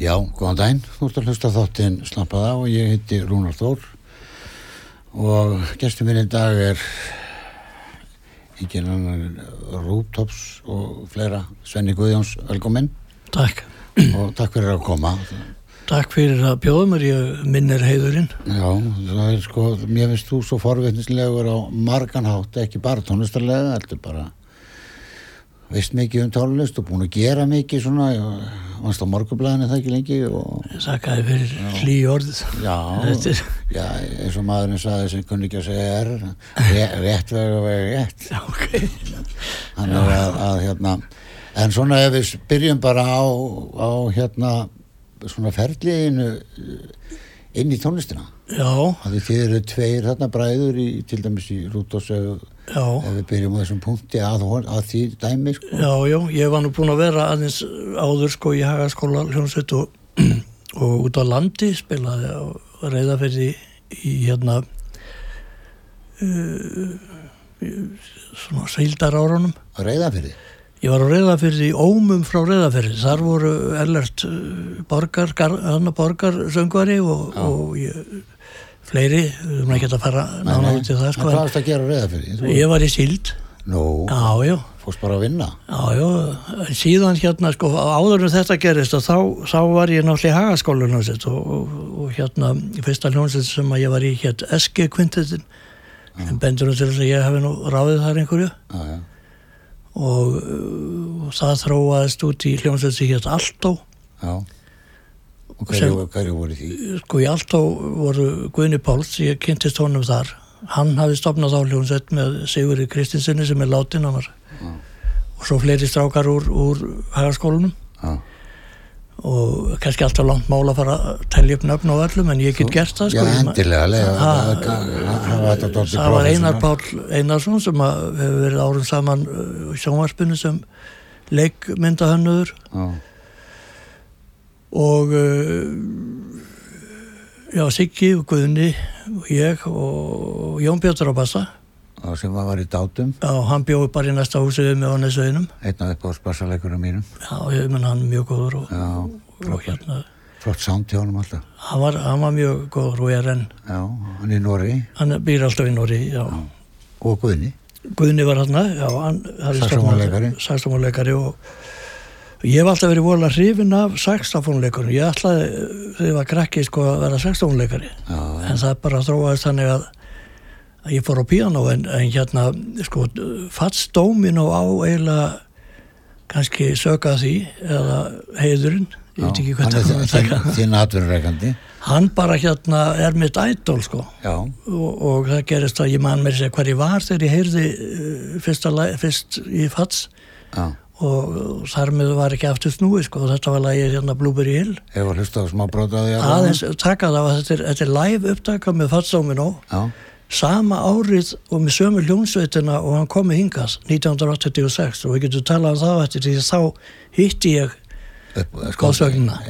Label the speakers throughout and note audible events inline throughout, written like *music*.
Speaker 1: Já, góðan daginn, þú ert að hlusta þáttinn Slampað á og ég heiti Rúnar Þór. Og gestur minn í dag er engin annar Rúptops og fleira. Svenni Guðjóns, velkominn.
Speaker 2: Takk.
Speaker 1: Og takk fyrir að koma.
Speaker 2: Takk fyrir að bjóða mér, ég minnir heiðurinn.
Speaker 1: Já, það er sko, mér finnst þú svo forvittnislegur á marganhátt, ekki bara tónlistarlega, heldur bara veist mikið um tónlist og búin að gera mikið svona vannst á morgublaðinu það ekki lengi og...
Speaker 2: Sakaði fyrir hlý orðið
Speaker 1: Já, já, eins og maðurinn saði sem kunni ekki að segja er rétt vega vega rétt.
Speaker 2: Okay.
Speaker 1: Þannig að, að hérna en svona ef við byrjum bara á, á hérna svona ferliðinu inn í tónlistina?
Speaker 2: Já.
Speaker 1: Þið eru tveir þarna bræður í, til dæmis í Rútos ef, ef við byrjum á þessum punkti að, að því dæmi sko.
Speaker 2: Já, já, ég var nú búin að vera aðeins áður sko í hagaskóla hljómsveit og, *clears throat* og út á landi spilaði á reyðaferði í hérna uh, svona seildar árunum
Speaker 1: Reyðaferði?
Speaker 2: Ég var á reyðaferði í ómum frá reyðaferði þar voru ellert borgar, annar borgar söngvari og, og ég fleiri, við höfum ekki að fara nána út í það
Speaker 1: sko. Hvað varst að gera reyðafyrði?
Speaker 2: Ég var í síld.
Speaker 1: Nú,
Speaker 2: já, já.
Speaker 1: fórst bara að vinna?
Speaker 2: Já, já, síðan hérna, sko, áður en þetta gerist og þá, þá var ég náttúrulega í hagaskólinu og, og, og hérna, fyrsta hljómsveit sem ég var í hérna SG kvintetin, en bendur um til þess að ég hef nú ráðið þar einhverju.
Speaker 1: Já, já.
Speaker 2: Og, og það þróaðist út í hljómsveit sem hérna Altó.
Speaker 1: Já. Og hverju, hverju voru því?
Speaker 2: Sko í Altó voru Guðni Páls, ég kynntist honum þar. Hann hafi stopnað á hljómsveit með Sigurði Kristinssoni sem er látin hann var. Og svo fleiri strákar úr, úr hagaskólanum.
Speaker 1: Ja.
Speaker 2: Og kannski alltaf langt mála að fara að tellja upp nöfn og öllum en ég get gert það sko.
Speaker 1: Já, endilega, lega.
Speaker 2: Það var Einar Pál Einarsson sem hefur verið árum saman í sjónvarpinu sem leikmyndahönnuður.
Speaker 1: Já
Speaker 2: og uh, já, Siggi og Guðni og ég og Jón Björn á bassa
Speaker 1: og sem var í dátum.
Speaker 2: Já, hann bjóði bara í næsta húsi við með á næsauðinum
Speaker 1: einn af upp á spassaleikurum mínum.
Speaker 2: Já, ég menn hann mjög góður og,
Speaker 1: já,
Speaker 2: og, og hérna
Speaker 1: flott sánd hjá hann alltaf.
Speaker 2: Hann var, hann var mjög góður og er enn.
Speaker 1: Já, hann er í Nóri
Speaker 2: hann býr alltaf í Nóri, já.
Speaker 1: já. Og Guðni.
Speaker 2: Guðni var hann, já, hann
Speaker 1: saxofónleikari.
Speaker 2: Saxofónleikari og Ég hef alltaf verið volið að hrifin af saxofónleikunum. Ég ætlaði, þegar ég var krakki, sko, að vera saxofónleikari. En það bara þróaðist þannig að, að ég fór á piano en, en hérna, sko, fatts dómin og á eiginlega kannski söka því eða heiðurinn, ég veit ekki hvað
Speaker 1: það er það. Þinn atverðurreikandi. *laughs*
Speaker 2: Hann bara hérna er mitt ædol, sko. Og, og það gerist að ég man mér sér hver ég var þegar ég heyrði fyrsta, fyrst í fatts.
Speaker 1: Já
Speaker 2: og þar með var ekki aftur snúi sko og þetta var lagið hérna Blueberry Hill
Speaker 1: Ég var hlust á smá brótaði
Speaker 2: aðeins taka það að þetta er, þetta er live upptaka með Fatsóminó sama árið og með sömu hljómsveitina og hann kom með hingast 1986 og við getum talað um það eftir því þá hitti ég góðsögnuna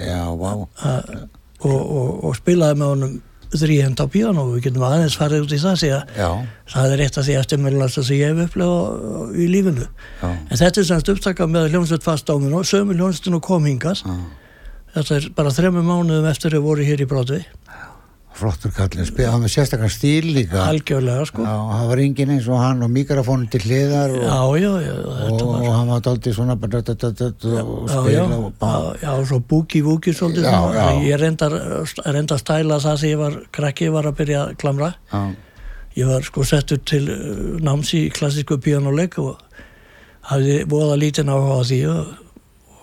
Speaker 1: wow.
Speaker 2: og, og, og spilaði með honum þrýhend á piano og við getum aðeins farið út í það að það er eitt af því eftirmjölast sem ég hef upplegað í lífinu.
Speaker 1: Já.
Speaker 2: en þetta er semst upptakað með hljómsveit fast áminn og sömu hljómsveitinu kom hingas
Speaker 1: Já.
Speaker 2: þetta er bara þremmu mánuðum eftir að voru hér í Bróðvi
Speaker 1: flottur kallin, hann með sérstakar stíl líka.
Speaker 2: Algjörlega sko.
Speaker 1: Já, það var engin eins og hann og mikrofónum til hliðar og,
Speaker 2: já, já, já,
Speaker 1: og,
Speaker 2: þetta
Speaker 1: og
Speaker 2: var
Speaker 1: hann var daldið svona bara dött, dött, dött, og spila og bara
Speaker 2: já, já, svo búki vúki svolítið ég reyndar að stæla það sem ég var krakki, var að byrja að klamra.
Speaker 1: Já,
Speaker 2: ég var sko settur til uh, náms í klassísku píjónuleik og hafði voða lítinn áhuga á því og,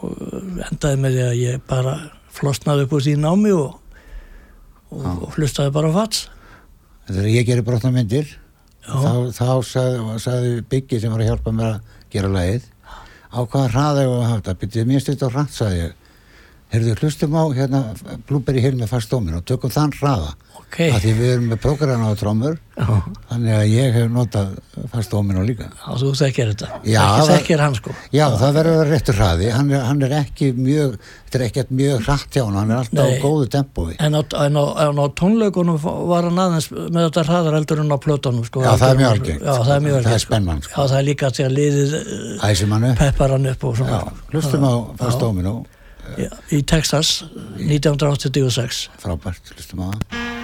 Speaker 2: og endaði með því að ég bara flosnaði upp úr því námi og, og, og hlustaði bara fats
Speaker 1: þegar ég gerir brotna myndir
Speaker 2: Já.
Speaker 1: þá, þá sagði, sagði Biggi sem var að hjálpa mér að gera lagið á hvaða hraða ég var að hafa þetta? Byrjuði mér stutt á ég. Heyrðu, hlustum á hérna með fast dómin og tökum þann hraða
Speaker 2: ok,
Speaker 1: að því við erum með prógrana á trómur
Speaker 2: já,
Speaker 1: þannig að ég hef notað fast dómin líka.
Speaker 2: Já, þú þekkir þetta
Speaker 1: Já, það-
Speaker 2: þekkir hann sko.
Speaker 1: Já, það verður að vera réttur hraði. Hann er, hann er ekki mjög þetta er ekkert mjög hratt hjá hann hann er alltaf
Speaker 2: Nei.
Speaker 1: á góðu tempói.
Speaker 2: En á, en, á, en á tónleikunum var hann aðeins með þetta hraðar eldur en á plötunum sko.
Speaker 1: Já, það er mjög algengt.
Speaker 2: Já, það er mjög
Speaker 1: Það er
Speaker 2: algengt sko.
Speaker 1: spennan, sko.
Speaker 2: Já, það er líka að liðið uh,
Speaker 1: æsum hann upp.
Speaker 2: peppar hann upp og svona.
Speaker 1: Hlustum á fast dómin
Speaker 2: Já, Í Texas 1986
Speaker 1: frábært, hlustum á það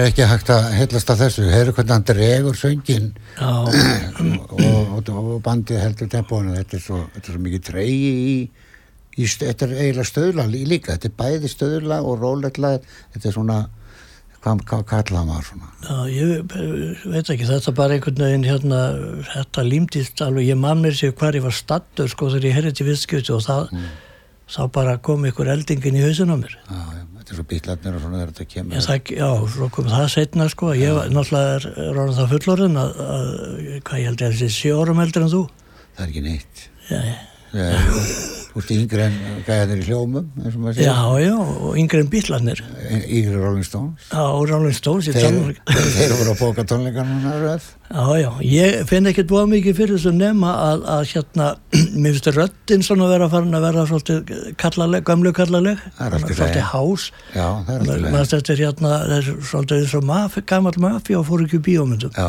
Speaker 1: er ekki hægt að heillast af þessu. Heyrðu hvernig hann dregur söngin og, og, og bandið heldur tempóinu. Þetta er svo, þetta er svo mikið treyji í, í þetta er eiginlega stöðla lí- líka. Þetta er bæði stöðla og róletla þetta er svona hvað, hvað kallaða maður svona?
Speaker 2: Já, ég veit ekki. Þetta bara einhvern veginn hérna þetta límdist alveg, ég man mér sér hvar ég var stattur sko þegar ég herði til viðskipti og það, þá bara kom ykkur eldingin í hausinn á mér.
Speaker 1: Já, já, þetta er svo bítlarnir og svona þegar þetta kemur.
Speaker 2: Ég, það, já, svo kom það setna sko. Ég var náttúrulega er, er orðin það fullorinn að, að, hvað ég held ég að þessi sjö árum heldur en þú.
Speaker 1: Það er ekki neitt.
Speaker 2: Já, já.
Speaker 1: Já, þú ert yngri en gæðir í hljómum eins og maður
Speaker 2: Já,
Speaker 1: segir.
Speaker 2: Já, og yngri en bílarnir.
Speaker 1: Yngri Rolling Stones.
Speaker 2: Já, Rolling Stones
Speaker 1: þeir, *laughs* þeir voru að bóka tónleikar núna röð
Speaker 2: Já, já, ég finn ekkert búið mikið fyrir þessu nema að, að hérna, *clears throat* mér finnst röddinn svona að vera farin að vera svolítið kallaleg, gömlu kallaleg.
Speaker 1: Það er allt í lagi.
Speaker 2: svolítið hás.
Speaker 1: Já, það er alltaf leið
Speaker 2: maður eftir hérna, þessu svolítið eins og maf, gammal mafi og fór ekki bíómyndum.
Speaker 1: Já,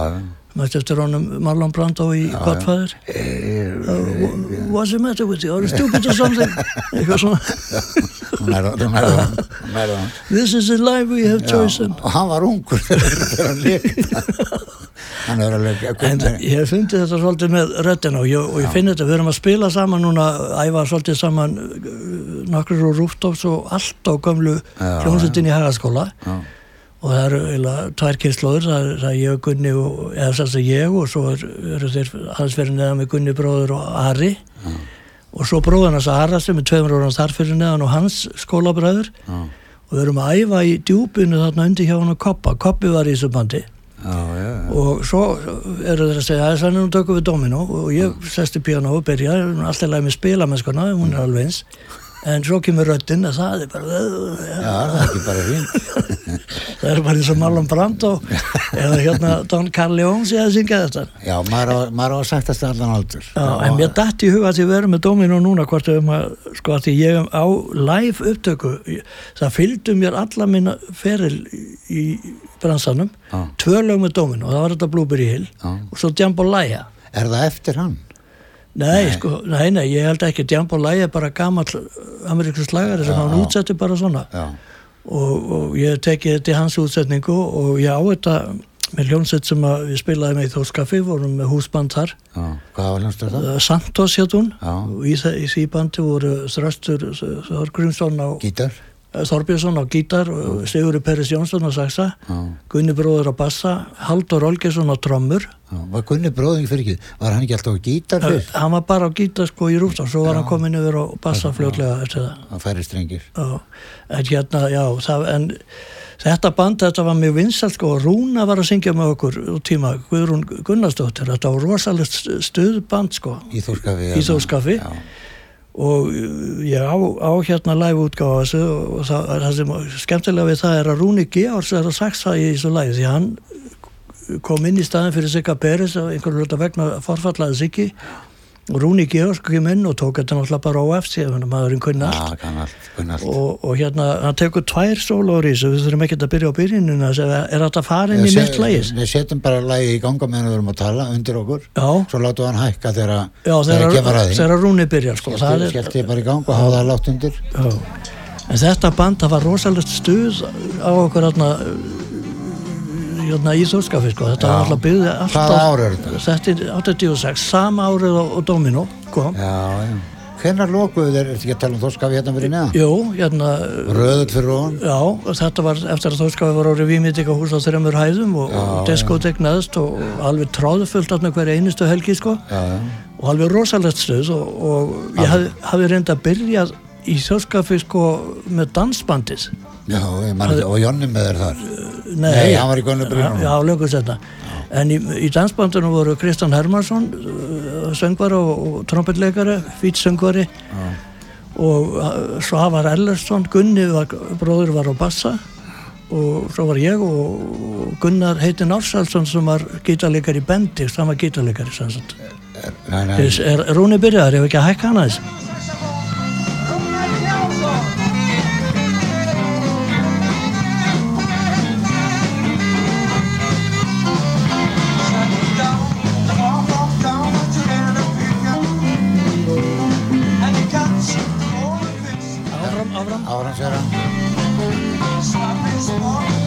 Speaker 2: maður eftir honum Marlon Brando í Godfather. Uh, What's the matter with you? Are you stupid or something? *laughs* eitthvað svona. This is the life we have chosen.
Speaker 1: og hann var ungur. Þegar *laughs* hann er leika.
Speaker 2: En ég hef fundið þetta svolítið með röddina og ég, ég finn þetta, við erum að spila saman núna, æfa svolítið saman uh, nokkur úr rúftops og allt á gömlu
Speaker 1: Já,
Speaker 2: hljómsveitin í hagaskóla.
Speaker 1: Já.
Speaker 2: Og það eru eiginlega tvær kynnslóður, það, það er ég og Gunni og, eða þess að ég og svo er, eru þeir hans fyrir neðan með Gunni bróður og Ari. Og svo bróðan hans Ara sem er tveimur ára þar fyrir neðan og hans skólabræður.
Speaker 1: Já.
Speaker 2: og við erum að æfa í djúpinu þarna undir hjá hann og Koppa Koppi var í þessu bandi.
Speaker 1: Já, já.
Speaker 2: og svo eru þeir að segja að þannig nú tökum við domino. Og ég sesti piano og byrja. Alltaf læg með spilamennskona, hún er alveg eins. En svo kemur röddinn að það er bara
Speaker 1: Já, það er ekki bara fínt. *laughs*
Speaker 2: það er bara eins og Marlon Brando eða hérna Don Carleone sé að syngja þetta.
Speaker 1: Já, maður á, að sættast allan aldur.
Speaker 2: Já, en mér dætt í huga að við erum með domino núna hvort um að, sko að ég um á live upptöku, það fylgdu mér alla minna feril í bransanum,
Speaker 1: Já.
Speaker 2: tvö lög með domino, það var þetta Blueberry Hill
Speaker 1: Já.
Speaker 2: og svo Jambalaya
Speaker 1: Er það eftir hann?
Speaker 2: Nei, sko, nei, nei, ég held ekki. Jambalaya er bara gamall ameríksu slagari sem
Speaker 1: Já,
Speaker 2: hann útsetti bara svona.
Speaker 1: Já,
Speaker 2: og, og ég tekið þetta í hans útsetningu og ég á þetta með hljónsett sem við spilaði með í Þórskafi, vorum með húsband þar
Speaker 1: já. Hvað var hljómsdur það?
Speaker 2: Uh, Santos hétt hún og í, því bandi voru Þröstur Þorgrímsson á
Speaker 1: Gítar?
Speaker 2: Eh, Þorbjörnsson á gítar og Sigurður Peris Jónsson á saxa
Speaker 1: Já.
Speaker 2: Gunni bróður á bassa Haldur Olgesson á trommur
Speaker 1: Já. Var Gunni bróðing fyrir ekki? Var hann ekki alltaf á gítar
Speaker 2: uh,
Speaker 1: fyrst?
Speaker 2: hann var bara á gítar sko í rúst og svo var hann komin yfir á bassa fljótlega það
Speaker 1: færi strengir.
Speaker 2: Já, en hérna, já, það, en þetta band, þetta var mjög vinsalt sko og Rúna var að syngja með okkur út tíma, Guðrún Gunnarsdóttir, þetta var rosalegt stuðband sko
Speaker 1: Í Þórskafi?
Speaker 2: Í Þórskafi. Og uh, ég á, á hérna live útgáfa þessu og það, það sem skemmtilega við það er að Rúni Georgs er að saxa í þessu lagi því hann kom inn í staðin fyrir Sigga Peris og einhverju hluta vegna forfallaði Siggi Rúni Georgs kom inn og tók þetta náttúrulega bara á eftir þannig að maðurinn kunni allt
Speaker 1: kann allt, kunn allt.
Speaker 2: og, og hérna, hann tekur tvær sólóður í þessu, við þurfum ekki að byrja á byrjuninu er, þetta farin í mitt lægis?
Speaker 1: Við setjum bara lægi í ganga meðan við erum að tala undir okkur.
Speaker 2: Já,
Speaker 1: Svo látum við hann hækka þegar þegar kemur að því.
Speaker 2: þegar Rúni byrjar sko, það
Speaker 1: skellti ég bara í gang og hafa það látt undir.
Speaker 2: já. en þetta band, það var rosalegt stuð á okkur hérna hérna í Þórskafi sko, þetta
Speaker 1: Já.
Speaker 2: var alltaf byggði alltaf
Speaker 1: Hvaða ár er þetta?
Speaker 2: Þetta er 86, sama árið og, og Domino kom
Speaker 1: Já, já. Hvenær lokuðu þeir, ertu ekki að tala um Þórskafi hérna fyrir neðan?
Speaker 2: Jú, hérna
Speaker 1: Röðull fyrir ofan?
Speaker 2: Já, þetta var eftir að Þórskafi var árið výmyndingahús á þreymur hæðum og, og diskotek neðst og, alveg tráðufullt af hverja einustu helgi sko
Speaker 1: Já, já.
Speaker 2: og alveg rosalegt stuð og, og ég hafði, hafði reynd að byrja í Þórskafi sko með dansbandis
Speaker 1: Já, ég man ekki, og Jonni með þér þar.
Speaker 2: Nei,
Speaker 1: Nei, hann var í Gömlu brýnunum.
Speaker 2: Já, lögur setna En í, í dansbandunum voru Kristján Hermansson uh, söngvari og, og trompetleikari fýt söngvari. Og uh, Svavar Ellersson Gunni var, bróður var á bassa. Og svo var ég og, Gunnar heitin Ársalsson sem var gítarleikari í bendi, sama gítarleikari.
Speaker 1: Nei, nei,
Speaker 2: Er, er Rúni byrjaðar, ef ekki að hækka hana þess áfram
Speaker 1: sér hann.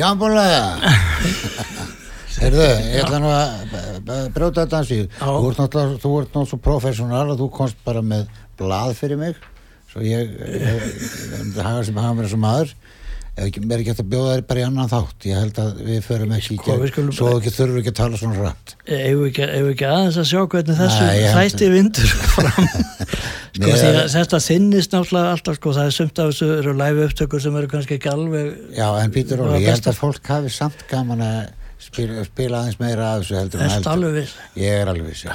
Speaker 1: Sjámbúlega Heyrðu, ég ætla nú að brjóta þetta
Speaker 2: Já.
Speaker 1: Þú ert náttúrulega, þú ert náttúrulega svo professional og þú komst bara með blað fyrir mig Svo ég, ég hafa sem hafa mér sem maður ekki, mér er ekki hægt að bjóða þér bara í annan þátt. Ég held að við förum ekki í
Speaker 2: Sko, við skulum-
Speaker 1: Svo ekki þurfum við ekki að tala svona rætt
Speaker 2: Eigum við ekki, ekki aðeins að sjá hvernig þessu
Speaker 1: held-
Speaker 2: þætti vindur *laughs* fram? Sko
Speaker 1: Mér-
Speaker 2: því að þetta þinnist náttúrulega alltaf sko það er sumt af þessu eru live upptökur sem eru kannski ekki alveg
Speaker 1: Já, en
Speaker 2: var
Speaker 1: Óli, ég held að fólk hafi samt gaman að spila, spila aðeins meira af þessu heldur en heldur.
Speaker 2: alveg?
Speaker 1: Ég er alveg viss.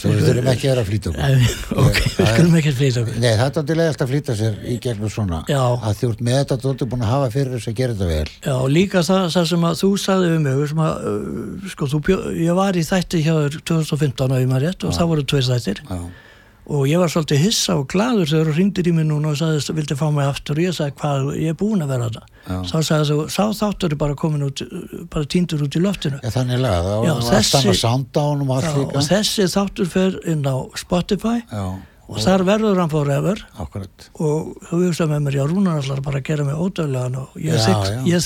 Speaker 1: Svo við þurfum ekki að vera að flýta okkur. *laughs*
Speaker 2: Ok, við skulum ekki flýta okkur
Speaker 1: Nei, það er alltaf alltaf að flýta sér í gegnum svona
Speaker 2: Já.
Speaker 1: að þú ert með þetta þú ert búin að hafa fyrir þess að gera þetta vel
Speaker 2: Já, líka það, það sem að þú sagði um mig sem að, uh, sko, þú bjó, ég var í þætti hjá þér 2015 og ég maður rétt og það voru tveir þættir
Speaker 1: Já,
Speaker 2: og ég var svolítið hissa og gladur þegar þú ringdir í mig núna og sagðist, vildi fá mig aftur? Og ég sagði hvað, ég er búin að vera þetta þá sagði þú, sá þáttur er bara komin út bara týndur út í loftinu.
Speaker 1: Já, þannig laga, það var
Speaker 2: þessi-
Speaker 1: allt annað sounddown og
Speaker 2: og þessi þáttur fer inn á Spotify.
Speaker 1: Já,
Speaker 2: og þar verður hann forever
Speaker 1: akkurat.
Speaker 2: Og þú hugsa með mér, já, Rúnar allar bara að gera mig ódöðlegan og ég,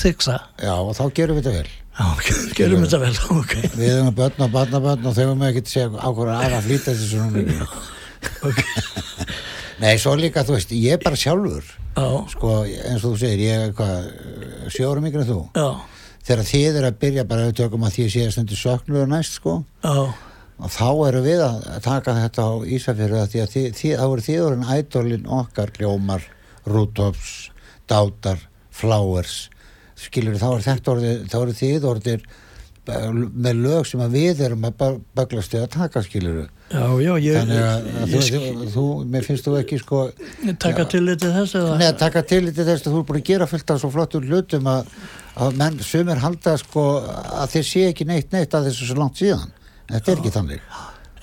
Speaker 2: þyksa.
Speaker 1: Já, og þá gerum við þetta vel.
Speaker 2: Já, *laughs* gerum þetta vel, *laughs* ok.
Speaker 1: Við erum börn og barnabörn og þau erum ekki að segja á *laughs* mikið Nei, svo líka, þú veist, ég er bara sjálfur.
Speaker 2: Já,
Speaker 1: sko, eins og þú segir, ég er hvað sjórum ykkur en þú?
Speaker 2: Já,
Speaker 1: þegar þið er að byrja bara að tökum að því sé að stundu söknuður næst sko
Speaker 2: já.
Speaker 1: og þá erum við að taka þetta á Ísafjörðu því að þið, þið, þá eru þið orðin ædolin okkar hljómar, rútops dátar, flowers. Skilur þá er þetta orðið þá eru þið orðir með lög sem að við erum að baglast að taka skilur
Speaker 2: Já, já, ég,
Speaker 1: þannig að, að þú,
Speaker 2: ég,
Speaker 1: þú, mér finnst þú ekki sko
Speaker 2: ég taka til þetta þess eða?
Speaker 1: Að taka til í þess að þú er búin að gera fullt af svo flottur hlutum að, að menn sumir halda sko að þeir sé ekki neitt neitt að þessu svo langt síðan. Þetta er ekki þannig.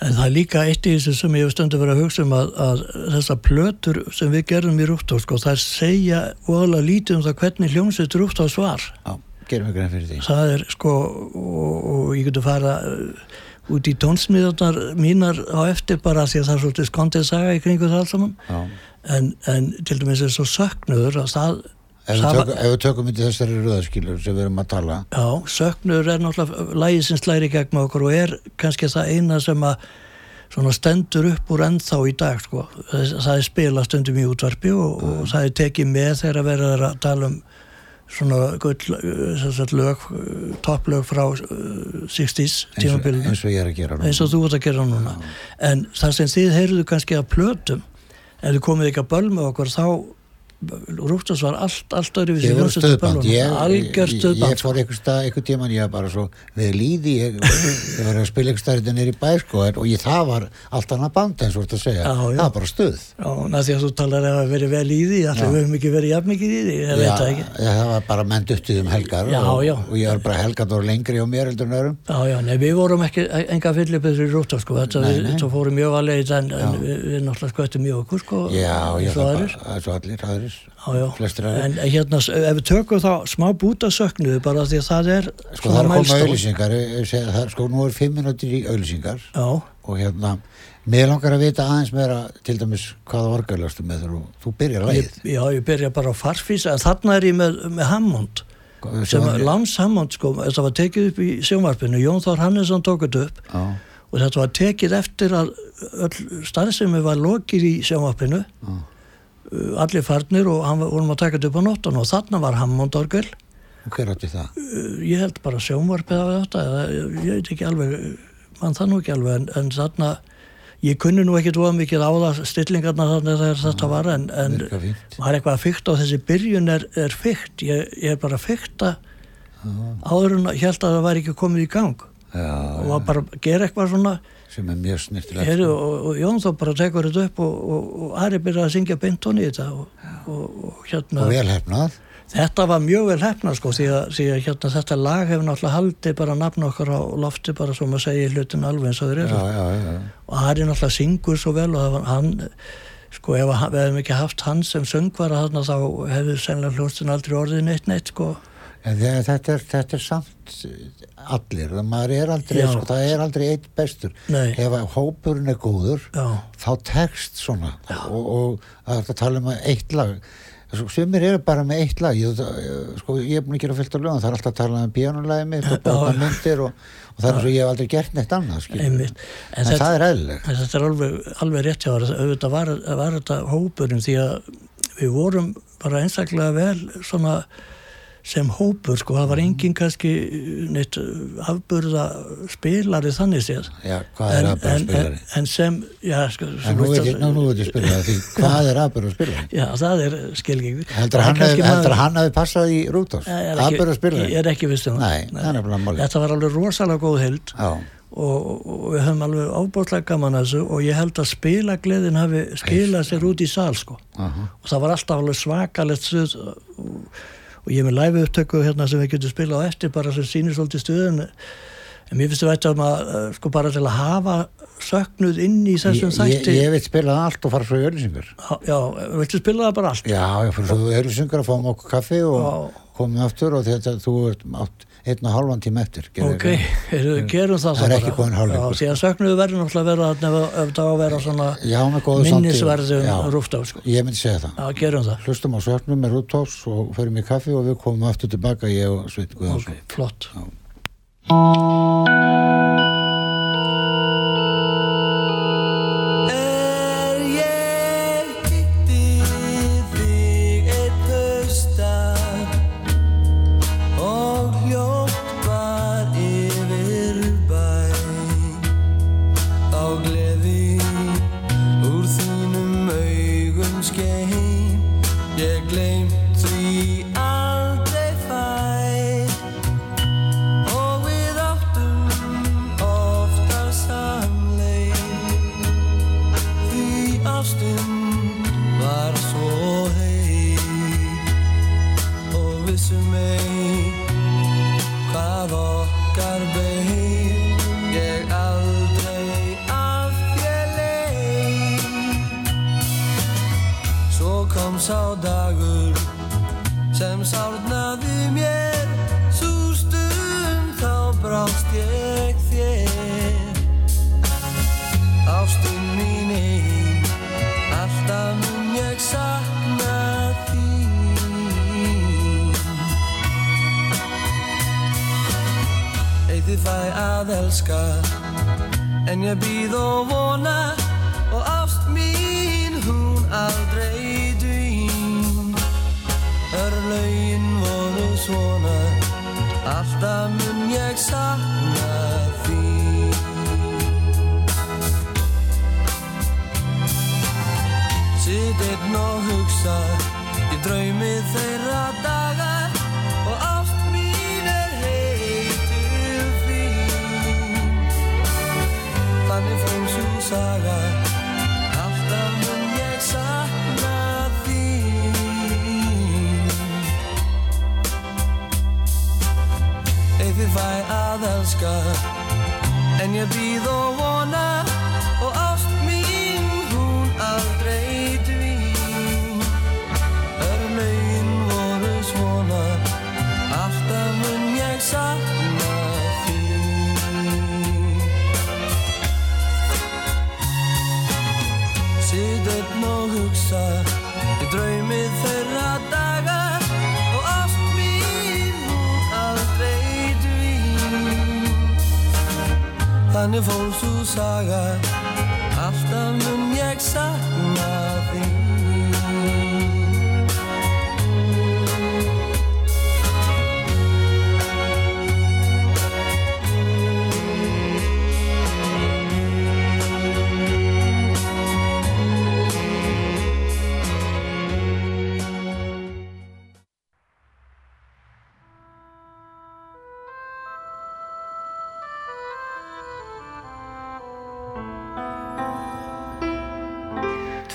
Speaker 2: En það er líka eitt í þessu sem ég hef stundu verið að hugsa um að, að þessar plötur sem við gerum í Rúftós, sko, það segja voðalega lítið um það hvernig hljómsveit Rúftós var.
Speaker 1: Já, gerum við grein fyrir því
Speaker 2: Það er, sko, og, og ég getur fara uh, út í tónsmiðarnar mínar á eftir bara því að það er svolítið skondið saga í kringu það allt saman. En, en til dæmis er svo söknuður að það,
Speaker 1: Ef við, tökum, ef við tökum í þessari röðskilur sem við erum að tala
Speaker 2: Já, söknuður er náttúrulega lægið sem slæri gegn okkur og er kannski það eina sem að svona stendur upp úr ennþá í dag sko. það, það er spila stundum í útvarpi og, og það er tekið með þegar verður að tala um svona lög, topplög frá uh, 60s
Speaker 1: eins og,
Speaker 2: tímabilinu.
Speaker 1: eins
Speaker 2: eins og þú ert að gera núna. En það sem þið heyrðu kannski að plötum ef þið komið ekki að böl með okkur þá Rúftans var allt, allt öðru við
Speaker 1: stöðband. ég,
Speaker 2: algjör
Speaker 1: ég, ég
Speaker 2: stöðband
Speaker 1: fór einhver einhver tíman ég var bara svo við líði, ég, ég var að spila einhver stað þetta nýri bæ sko og ég, það var allt annað band eins og þetta að segja.
Speaker 2: Já, já.
Speaker 1: það var bara stuð
Speaker 2: Já, því að þú talar að verið vel í því allir við höfum ekki verið jafn mikið í því það ekki.
Speaker 1: Já, það var bara menn duttið um helgar og, og ég var bara helgar og lengri á mér heldur en öðrum.
Speaker 2: Já, já, nei, við vorum ekki enga fylliböður í rúta, sko, þetta
Speaker 1: Nei,
Speaker 2: við,
Speaker 1: nei.
Speaker 2: svo fórum mjög alveg en, en við, við náttúrulega sko
Speaker 1: Já, það
Speaker 2: Já,
Speaker 1: flestir
Speaker 2: en hérna, ef við tökum þá smá búta söknuðu bara því að það er
Speaker 1: Sko það er að koma auðlýsingar það, sko nú er fimm minútur í auðlýsingar og hérna mér langar að vita aðeins meira til dæmis hvaða orgarlastu með þú, þú byrjar lægið
Speaker 2: já, ég byrja bara á farfís en þarna er ég með, með Hammond sem að Lams Hammond, sko, þetta var tekið upp í sjónvarpinu, Jón Þór Hannesson tók þetta upp.
Speaker 1: Já,
Speaker 2: og þetta var tekið eftir að öll starfsemi var lokið í sjónvarpinu.
Speaker 1: Já,
Speaker 2: allir farnir og hann var- vorum að taka þetta upp á nóttan og þarna var Hammond orgel.
Speaker 1: Og hver átti það?
Speaker 2: Uh, ég held bara sjónvarpið af þetta ég ég veit ekki alveg mann það nú ekki alveg en, en þarna ég kunni nú ekki dvoða mikið á það stillingarna þarna þegar þetta var en, en er eitthvað að fykta og þessi byrjun er, er fykt ég, ég er bara að fykta áður en held að það væri ekki komið í gang.
Speaker 1: Já,
Speaker 2: og var bara að gera eitthvað svona
Speaker 1: sem er mjög snirtilegt
Speaker 2: Heru, og, og Jón þá bara tekur þetta upp og, og, og Ari byrjaði að syngja beintón í þetta og, og, og hérna
Speaker 1: og vel hefnað
Speaker 2: þetta var mjög vel hefna sko því að, því að hérna, þetta lag hefur náttúrulega haldið bara nafn okkar á lofti bara svo maður segir hlutin alveg eins og þeir eru. Og Ari náttúrulega syngur svo vel og hann sko ef við hefum ekki haft hann sem söngvara þarna þá hefur sennilega hljóstin aldrei orðið neitt neitt sko
Speaker 1: En þetta er, þetta er samt allir, það maður er aldrei, sko, það er aldrei eitt bestur.
Speaker 2: Nei.
Speaker 1: Ef hópurinn er góður,
Speaker 2: já,
Speaker 1: þá tekst svona. Og, og að þetta tala um eitt lag. Sumir eru bara með eitt lag. Ég, það- sko, ég er búin að gera fullt af lögum. Það er alltaf að tala um píanulagi mitt og barnamyndir og, og það er svo ég hef aldrei gert neitt annað en,
Speaker 2: en þetta,
Speaker 1: það er eðlileg
Speaker 2: en þetta er alveg, alveg rétt hjá þér. Auðvitað var, var þetta hópurinn því að við vorum bara einstaklega vel svona sem hópur sko, það var engin kannski neitt afburða spilari þannig séð.
Speaker 1: Já, hvað er
Speaker 2: en, en,
Speaker 1: spilari
Speaker 2: en, en sem já, sko,
Speaker 1: en nú veit ég, nú, veit ég spilari því *laughs* hvað er aðbæra spilari
Speaker 2: já, það er skilging.
Speaker 1: Heldur hann, heldur hann hafi passað í aðbæra
Speaker 2: ég
Speaker 1: spilari
Speaker 2: er ekki vist um
Speaker 1: nei, það
Speaker 2: þetta var alveg rosalega góð held og, og við höfum alveg ábúrslega gaman að þessu og ég held að spilagleðin hafi skilað sér út í sal sko. Og það var alltaf alveg svakalegt stuð og, og ég er með live upptöku hérna sem við getum spilað á eftir bara sem sýnir svolítið stuðin en mér finnst þetta um að uh, sko bara til að hafa söknuð inn í
Speaker 1: ég,
Speaker 2: þessum
Speaker 1: ég,
Speaker 2: þætti
Speaker 1: ég veit spilað allt og fara svo í öllisingar
Speaker 2: já, viltu spila það bara allt?
Speaker 1: Já, ég fyrir svo í öllisingar að fáum okkur kaffi og komum aftur og þetta þú ert átt einn og halvan tíma eftir gerðu
Speaker 2: ok, heyrðu, gerum það
Speaker 1: Það er ekki hálfleikur.
Speaker 2: já, síðan söknuðu verður náttúrulega þarna ef, það á að vera svona
Speaker 1: já,
Speaker 2: minnisverðum
Speaker 1: Já,
Speaker 2: rúftaf sko.
Speaker 1: ég myndi segja það.
Speaker 2: Já, gerum það.
Speaker 1: Hlustum á söknum með Rúdolfs og förum í kaffi og við komum aftur tilbaka ég og Sveit
Speaker 2: ok,
Speaker 1: Guðansson
Speaker 2: flott.
Speaker 3: Er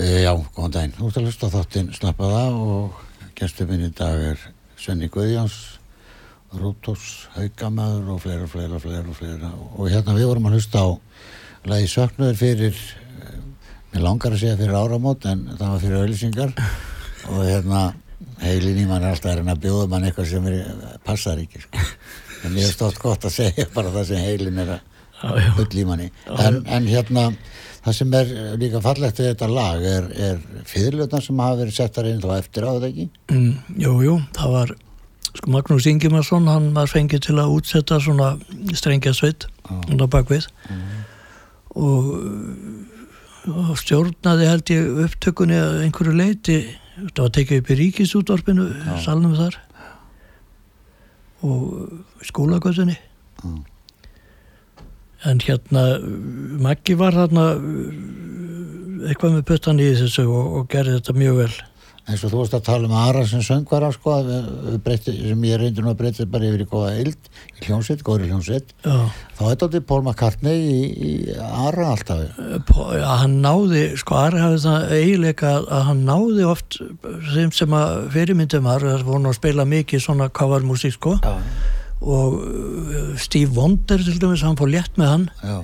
Speaker 1: já, góðan daginn. Þú ert að hlusta þáttinn Snappaða og gestur minn í dag er Svenni Guðjáns, Rútós, Haugamæður og fleira, fleira, fleira, fleira. Og hérna við vorum að hlusta á lagi Söknuður fyrir, eh, mér langar að segja fyrir áramót en það var fyrir auðlýsingar og hérna heilin í mann er alltaf að reyna að bjóða mann eitthvað sem er, passar ekki, sko. En ég er stótt gott að segja bara það sem heilin er að full í manni en, en hérna það sem er líka fallegt við þetta lag er, er fyrirlöðna sem hafa verið settar inn þá eftir á þetta ekki?
Speaker 2: Mm, jú, jú, það var sko Magnús Ingimarsson, hann var fengið til að útsetta svona strengjasveit undan bakvið og, og stjórnaði held ég upptökunni að einhverju leiti það var tekið upp í ríkisútvarpinu salnum þar. Og skólagötunni.
Speaker 1: Já.
Speaker 2: En hérna Maggi var þarna uh, eitthvað með puttan í þessu og, og gerði þetta mjög vel.
Speaker 1: Eins og þú varst að tala um Ara sem söngvara sko, við breyti, sem ég reyndi nú að breyta bara yfir í góða ild í hljómsveit, góðri hljómsveit. Þá er þetta Paul McCartney í, í Ara alltaf.
Speaker 2: Pó- já, hann náði, sko Ari hafði það eiginleika að hann náði oft þeim sem að fyrirmyndum var það voru nú að spila mikið svona covermusík sko.
Speaker 1: Já,
Speaker 2: og uh, Steve Wonder til dæmis, hann fór létt með hann.
Speaker 1: Já,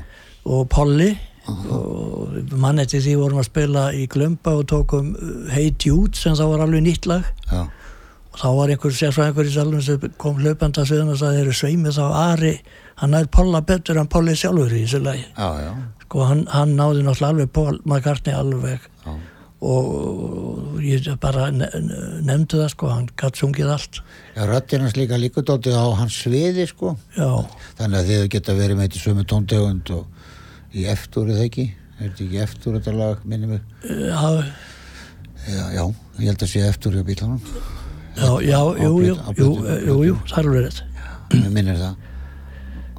Speaker 2: og Polly. Og mann eftir því vorum að spila í Glömba og tókum uh, Hey Jude sem þá var alveg nýtt lag.
Speaker 1: Já,
Speaker 2: og þá var einhver sérfræðingur í salunum sem kom hlaupandi að sviðan og sagði þeir eru sveimið þá Ari, hann nær Polla betur en Polly sjálfur í þessu lagi.
Speaker 1: Já,
Speaker 2: sko hann, hann náði náttúrulega alveg Paul McCartney alveg. Og, ég bara ne nefndi það sko, hann gatt sungið allt.
Speaker 1: Já röddinn hans líka líka dótið á hans sviði sko.
Speaker 2: Já,
Speaker 1: þannig að þið geta verið með þetta í sömu tóntegund og í eftir það ekki? Er þetta ekki eftir þetta lag minni mig?
Speaker 2: Já,
Speaker 1: já, já, ég held að sé eftir hjá bílunum
Speaker 2: já, já, jú, jú, jú, jú, jú, það er rétt.
Speaker 1: Mér minnir það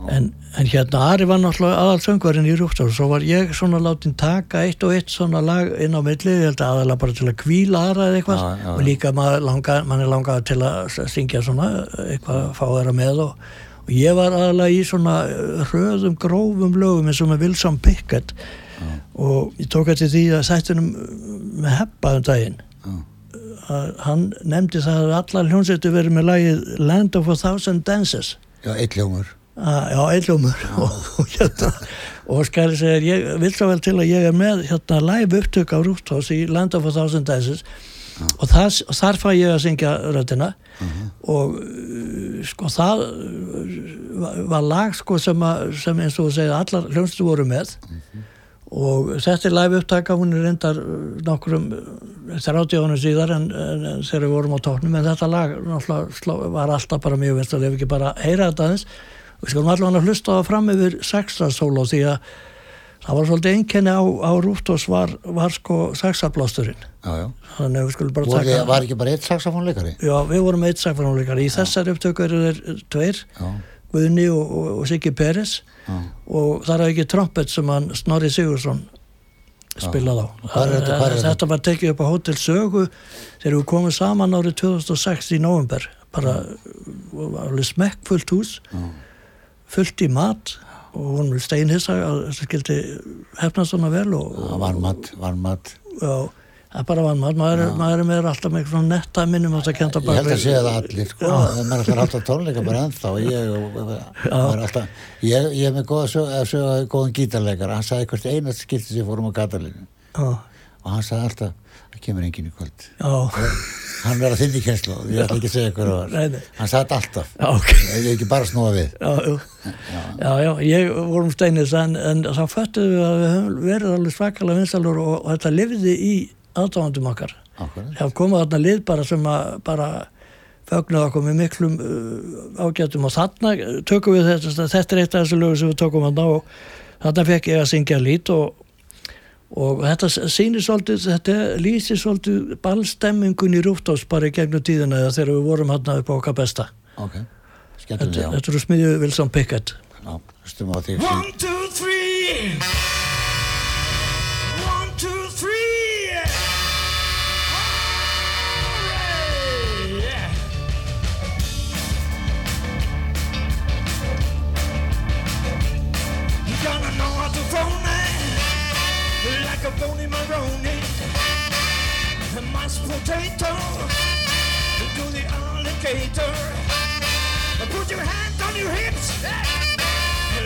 Speaker 2: en, en hérna Ari var náttúrulega aðal söngvarinn í Rúfstaf svo var ég svona látin taka eitt og eitt svona lag inn á milli ég held að aðalega bara til að kvíla aðra eða eitthvað.
Speaker 1: Já, já,
Speaker 2: og líka maður langa, mann er langað til að syngja svona eitthvað að fá þeirra með og, og ég var aðalega í svona hröðum, grófum lögum eins og með Wilson Pickett. Og ég tók eftir því að sættunum með heppaðum daginn hann nefndi það að allar hljónsettu verið með lagið Land of a Thousand Dances.
Speaker 1: Já, eitt ljómur
Speaker 2: að, já, einljómur og, og, hérna, og skæri segir ég vil svo vel til að ég er með hérna live upptök á Rúftós í Land of a Thousand Dances og, það, og þar fæ ég að syngja röddina. Og uh, sko það uh, var- lag sko sem, að, sem eins og segir allar hljónstu voru með. Og þetta er live upptaka hún er reyndar uh, nokkrum uh, 30 ánum síðar en, en, en þegar við vorum á tóknum en þetta lag sló- var alltaf bara mjög veist að ef ekki bara heyra þetta aðeins við skulum allavega hlusta fram yfir sexa sóló því að það var svolítið einkenni á, á Rúftós var, var sko sexablásturinn
Speaker 1: já, já.
Speaker 2: þannig að við skulum bara taka
Speaker 1: var ekki bara eitt saxofónleikari
Speaker 2: Já, við vorum eitt saxofónleikari í þessari upptöku eru þeir tveir
Speaker 1: já,
Speaker 2: Guðni og, og, og Siggi Peres.
Speaker 1: Já,
Speaker 2: og það er ekki trompet sem hann Snorri Sigursson spilað á.
Speaker 1: Hvar er þetta- hvar er þetta?
Speaker 2: þetta var tekið upp á Hotel Sögu þegar við komum saman árið 2006 í november bara alveg smekkfullt hús fullt í mat og hún steinhissa að þetta skildi hefnast svona vel og,
Speaker 1: já varmat, varmat
Speaker 2: Já, það er bara vann maður, maður, er- maður er með alltaf með eitthvað svona netta minnum að það kenda
Speaker 1: ég held að segja það allir sko, það er alltaf tónleika bara ennþá. Ég, og alltaf, ég, ég er með góða sög, sög, góðan gítarleikar hann sagði hvert einast skipti sem fórum á gatalinu
Speaker 2: Já,
Speaker 1: og hann sagði alltaf það kemur enginn í kvöld. Hann verður að þinni kjenslu ég ætla ekki að segja hver það
Speaker 2: Nei,
Speaker 1: var hann sagði alltaf.
Speaker 2: Já, ok.
Speaker 1: Ég er ekki bara að snúa við.
Speaker 2: Já, já, já, já, ég vorum steinis en, en þá föttuðum við að við höfum verið alveg svakalega vinsalur og, og þetta lifði í aðdáðandum okkar. Það komað þarna lið bara sem að bara fögnuð okkur með miklum uh, ágætum og þarna tökum við þetta, þetta er eitt af þessu lögur sem við tókum þarna og þarna fekk ég að syngja lít og, og þetta sýnir svolítið, þetta lýsir svolítið ballstemmingun í Rúftás bara í gegnum tíðina eða þegar við vorum hann upp á okkar besta.
Speaker 1: Okay.
Speaker 2: Þetta eru smiðið Vilsson Pickett.
Speaker 1: Já, hlustum á
Speaker 4: því. 1, 2, 3
Speaker 5: potato to the alligator. Put your hands on your hips.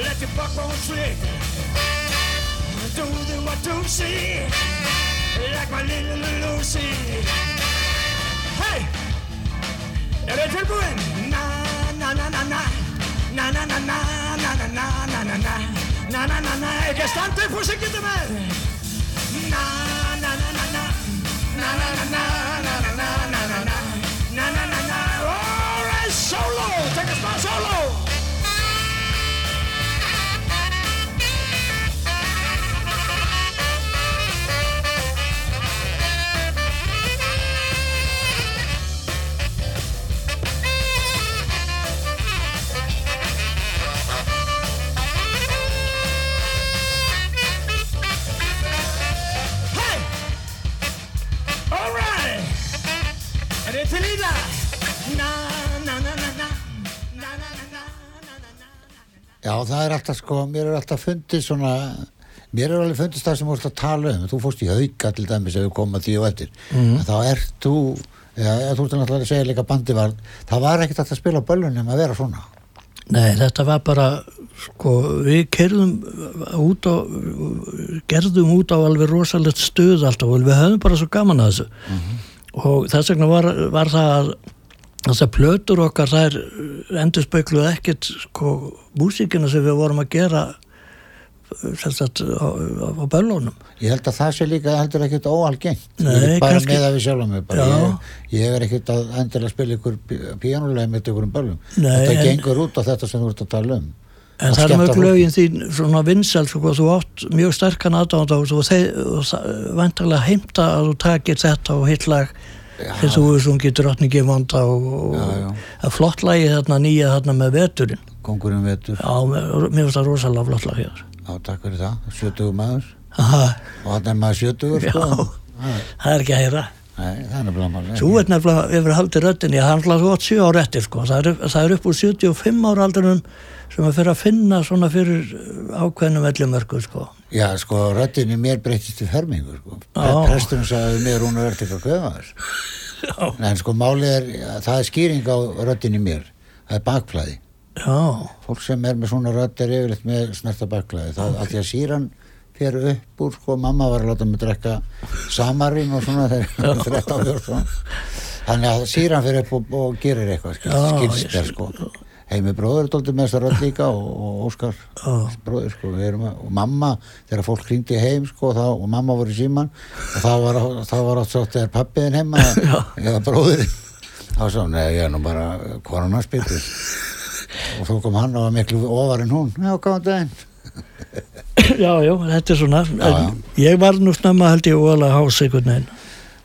Speaker 5: Let your backbone slip. Do the what to see. Like my little Lucy. Hey! Er þið tilbúin? Na na na na na Na na na na na na na na na na Na na na syngja þetta með Na na na na na Na na na na na na
Speaker 1: Já, það er alltaf sko, mér er alltaf fundið svona, mér er alveg fundið það sem þú vorst að tala um, þú fórst í hauka til dæmis ef við komum að því og eftir,
Speaker 2: Mhm.
Speaker 1: en þá ert þú, já, þú ert náttúrulega að segja líka bandi var, það var ekkert alltaf að spila á böllunum að vera svona.
Speaker 2: Nei, þetta var bara, sko, við kerðum út á, gerðum út á alveg rosalegt stuð alltaf og við höfum bara svo gaman að þessu. Og þess vegna var, var það að þessar plötur okkar, þær endur spekluð ekkert, sko, músíkina sem við vorum að gera sagt á, á, á böllunum.
Speaker 1: Ég held að það sé líka heldur ekkert óalgengt,
Speaker 2: Nei,
Speaker 1: bara
Speaker 2: kannski-
Speaker 1: með að við sjálfum mig, bara. Ég, ég er ekkert að endilega spila ykkur píanulega með ykkur um böllum,
Speaker 2: Nei,
Speaker 1: þetta
Speaker 2: en-
Speaker 1: gengur út á þetta sem þú ert að tala um.
Speaker 2: En
Speaker 1: Að
Speaker 2: það er mjög lögin þín svona vinsæl, sko, þú átt mjög sterkan aðdáðan og þú þeir vantarlega heimta að þú takir þetta og hitt lag sem þú hefur sungið drottningi vonda og, og flott lagi þarna nýja þarna með veturinn.
Speaker 1: Kongurinn vetur,
Speaker 2: Já, mér finnst það rosalega flott lag hér.
Speaker 1: já, takk fyrir það, 70 maður,
Speaker 2: Aha,
Speaker 1: og hann er maður 70,
Speaker 2: Já.
Speaker 1: sko. Já.
Speaker 2: það er ekki að heyra.
Speaker 1: Nei, það er nefnilega.
Speaker 2: Þú ert nefnilega yfir haldið röddinni, hann hlað þú átt 7 ára eftir, sko. Það er, það er upp úr 75 ára aldrinum sem að fyrir að finna svona fyrir ákveðnum ellumörku, sko.
Speaker 1: Já, sko, röddinni mér breytist til fermingu, sko.
Speaker 2: Já.
Speaker 1: Presturinn sagði mér, hún er verið eitthvað kveðaður. En sko, málið er, það er skýring á röddinni mér. Það er bakflæði.
Speaker 2: Já,
Speaker 1: Fólk sem er með svona rödd er yfirleitt með snerta bakflæði. Það er okay. því að síran fer upp úr, sko, mamma var að láta mig drekka samarín og svona þegar 13 fjör, svona. Þannig að síran fer upp og, og gerir eitthvað, skilst
Speaker 2: sé.
Speaker 1: sko. Heimi bróður er doldið með þessa rödd líka og, og Óskar
Speaker 2: Já.
Speaker 1: bróður sko, að, og mamma þegar fólk hringdi heim sko þá, og mamma voru í síman og þá var, var átt svo þegar pappiðin heima *laughs* eða bróðurinn þá svo, nei ég er nú bara koronarspiltur og þá kom hann og var miklu ofar en hún já, góðan daginn
Speaker 2: já, já, þetta er svona.
Speaker 1: Já,
Speaker 2: En Ég var nú snemma held ég óalega hás einhvern veginn.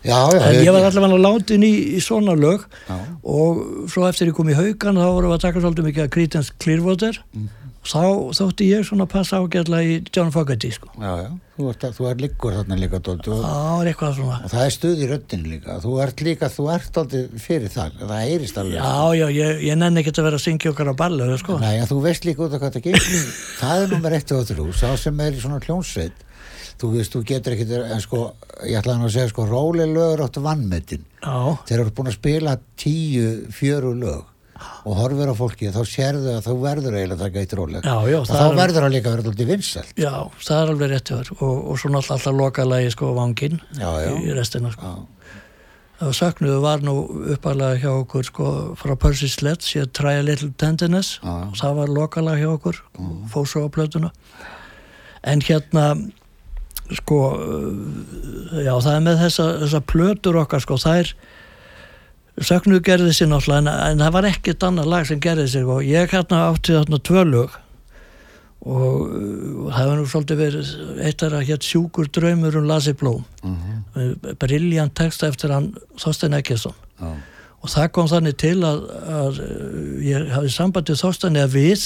Speaker 1: Já, já,
Speaker 2: En ég var allavega látin í, í svona lög
Speaker 1: Já.
Speaker 2: og svo eftir ég kom í haugan þá vorum við að taka svolítið mikið að Creedence Clearwater
Speaker 1: Mhm.
Speaker 2: þá þótti ég svona passa ágætla í John Fogerty sko.
Speaker 1: já, já, þú ert, þú ert líkur þarna líka dóldi og, og það er stuð í röddin líka þú ert líka, þú ert dóldi fyrir það það heyrist alveg
Speaker 2: Já, já, ég, ég nenni ekki að vera að syngja okkar á ballu, sko.
Speaker 1: Nei, en þú veist líka út af hvað það gengur *laughs* það er nummer eitt og þrjú sá sem er í svona hljónsveit þú veist, þú getur ekki en sko, ég ætlaði að segja sko, róli lögur áttu vannmetinn þeir eru búin að spila tíu fjöru lög og horfir á fólki þá sérðu að þú verður eiginlega að taka eitt róleg og
Speaker 2: það
Speaker 1: þá
Speaker 2: er-
Speaker 1: verður það líka að vera alltaf vinsælt.
Speaker 2: Já, það er alveg rétt og, og svo náttúrulega alltaf lokalagi sko vangin
Speaker 1: Já, já.
Speaker 2: í restina sko.
Speaker 1: Já.
Speaker 2: Það söknuðu var nú uppalega hjá okkur sko frá Percy Sledge, ég a Little Tenderness. Og það var lokalega hjá okkur fór svo á plötuna. En hérna sko já það er með þessa, þessa plötur okkar sko þær söknuðu gerði sér náttúrulega en, en það var ekkert annað lag sem gerði sér og ég hérna átti þarna tvö lög og það hefur nú svolítið verið eitt er að hétt sjúkur draumur um Lasi Blóm
Speaker 1: Mhm.
Speaker 2: briljant texta eftir hann Þorstein Ekkjesson
Speaker 1: Já.
Speaker 2: og það kom þannig til að, að uh, ég hafði sambandið Þorstein eða við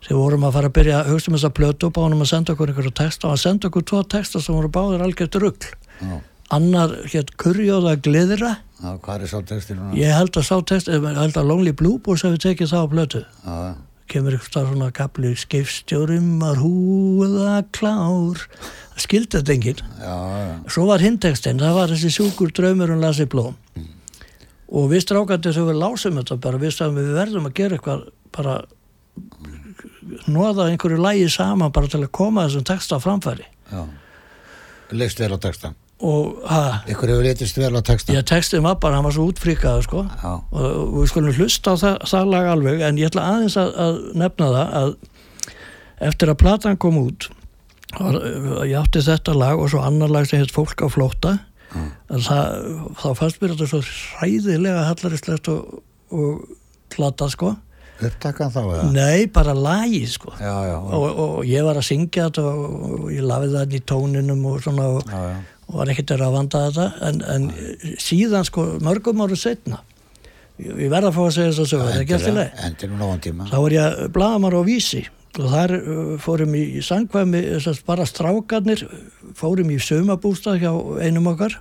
Speaker 2: sem vorum að fara að byrja að hugsa um þessa plötu og báðum að senda okkur einhverja texta og hann senda okkur tvo texta sem voru báðir algjört rugl.
Speaker 1: Já.
Speaker 2: annar hétt Kurjóða Gleðira
Speaker 1: Já, hvað er sá textin núna?
Speaker 2: ég held að sá text, ég held að Lonely Blue Boys hefði tekið það á plötu.
Speaker 1: Já,
Speaker 2: kemur eitthvað starf svona kapli skipstjórum var húða klár. Það skildi þetta enginn.
Speaker 1: Já, já,
Speaker 2: svo var hindtekstinn, það var þessi sjúkur draumur um Lassi Blóm. Og við strákandi þegar við lásum þetta bara við sagðum við verðum að gera eitthvað bara nóða einhverju lægi saman bara til að koma þessum texta framfæri.
Speaker 1: Já. leist vel á textan ykkur hefur letist vel á textan
Speaker 2: ég textið var bara, hann var svo útfríkaður sko.
Speaker 1: Já,
Speaker 2: og, og við skulum hlusta á það, það lag alveg en ég ætla aðeins að, að nefna það að eftir að platan kom út var, ég átti þetta lag og svo annar lag sem heit Fólk á flóta en það, þá fannst mér þetta svo hræðilega hallaristlegt og, og plata sko
Speaker 1: upptakan þá eða?
Speaker 2: nei, bara lagi sko.
Speaker 1: Já, já,
Speaker 2: og, og ég var að syngja þetta og, ég lafið það í tóninum og svona og, og var ekkert að vanda þetta. En, en síðan sko mörgum ára setna ég, verða að fá að segja þess að sögja, það er leið
Speaker 1: endur nú nógan tíma.
Speaker 2: Þá var ég blagamar á vísi og þar uh, fórum í sangvæmi þess bara strákarnir fórum í sömabústað hjá einum okkar.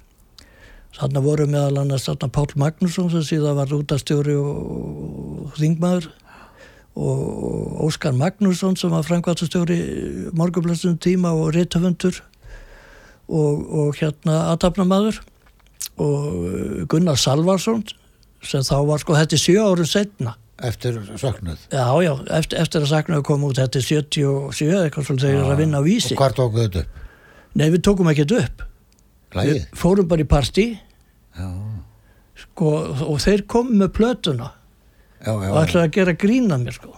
Speaker 2: Þarna voru meðal annars Pál Magnússon sem síðan var útastjóri og þingmaður og, Óskar Magnússon sem var framkvæmtastjóri morgunblössum tíma og rithöfundur og, og hérna aðtapnamaður og uh, Gunnar Salvarsson sem þá var sko þetta er sjö árum setna
Speaker 1: eftir söknuð.
Speaker 2: Já, já, eftir, eftir að saknaðu kom út þetta er 77 eitthvað svolítið þegar ég er að vinna á vísi.
Speaker 1: Og hvar tókuðu þetta upp?
Speaker 2: Nei, við tókum ekkert upp.
Speaker 1: Lægið?
Speaker 2: Við fórum bara í partí.
Speaker 1: Já,
Speaker 2: sko, og þeir komu með plötuna
Speaker 1: já, já,
Speaker 2: og ætlaði að gera grína mér sko.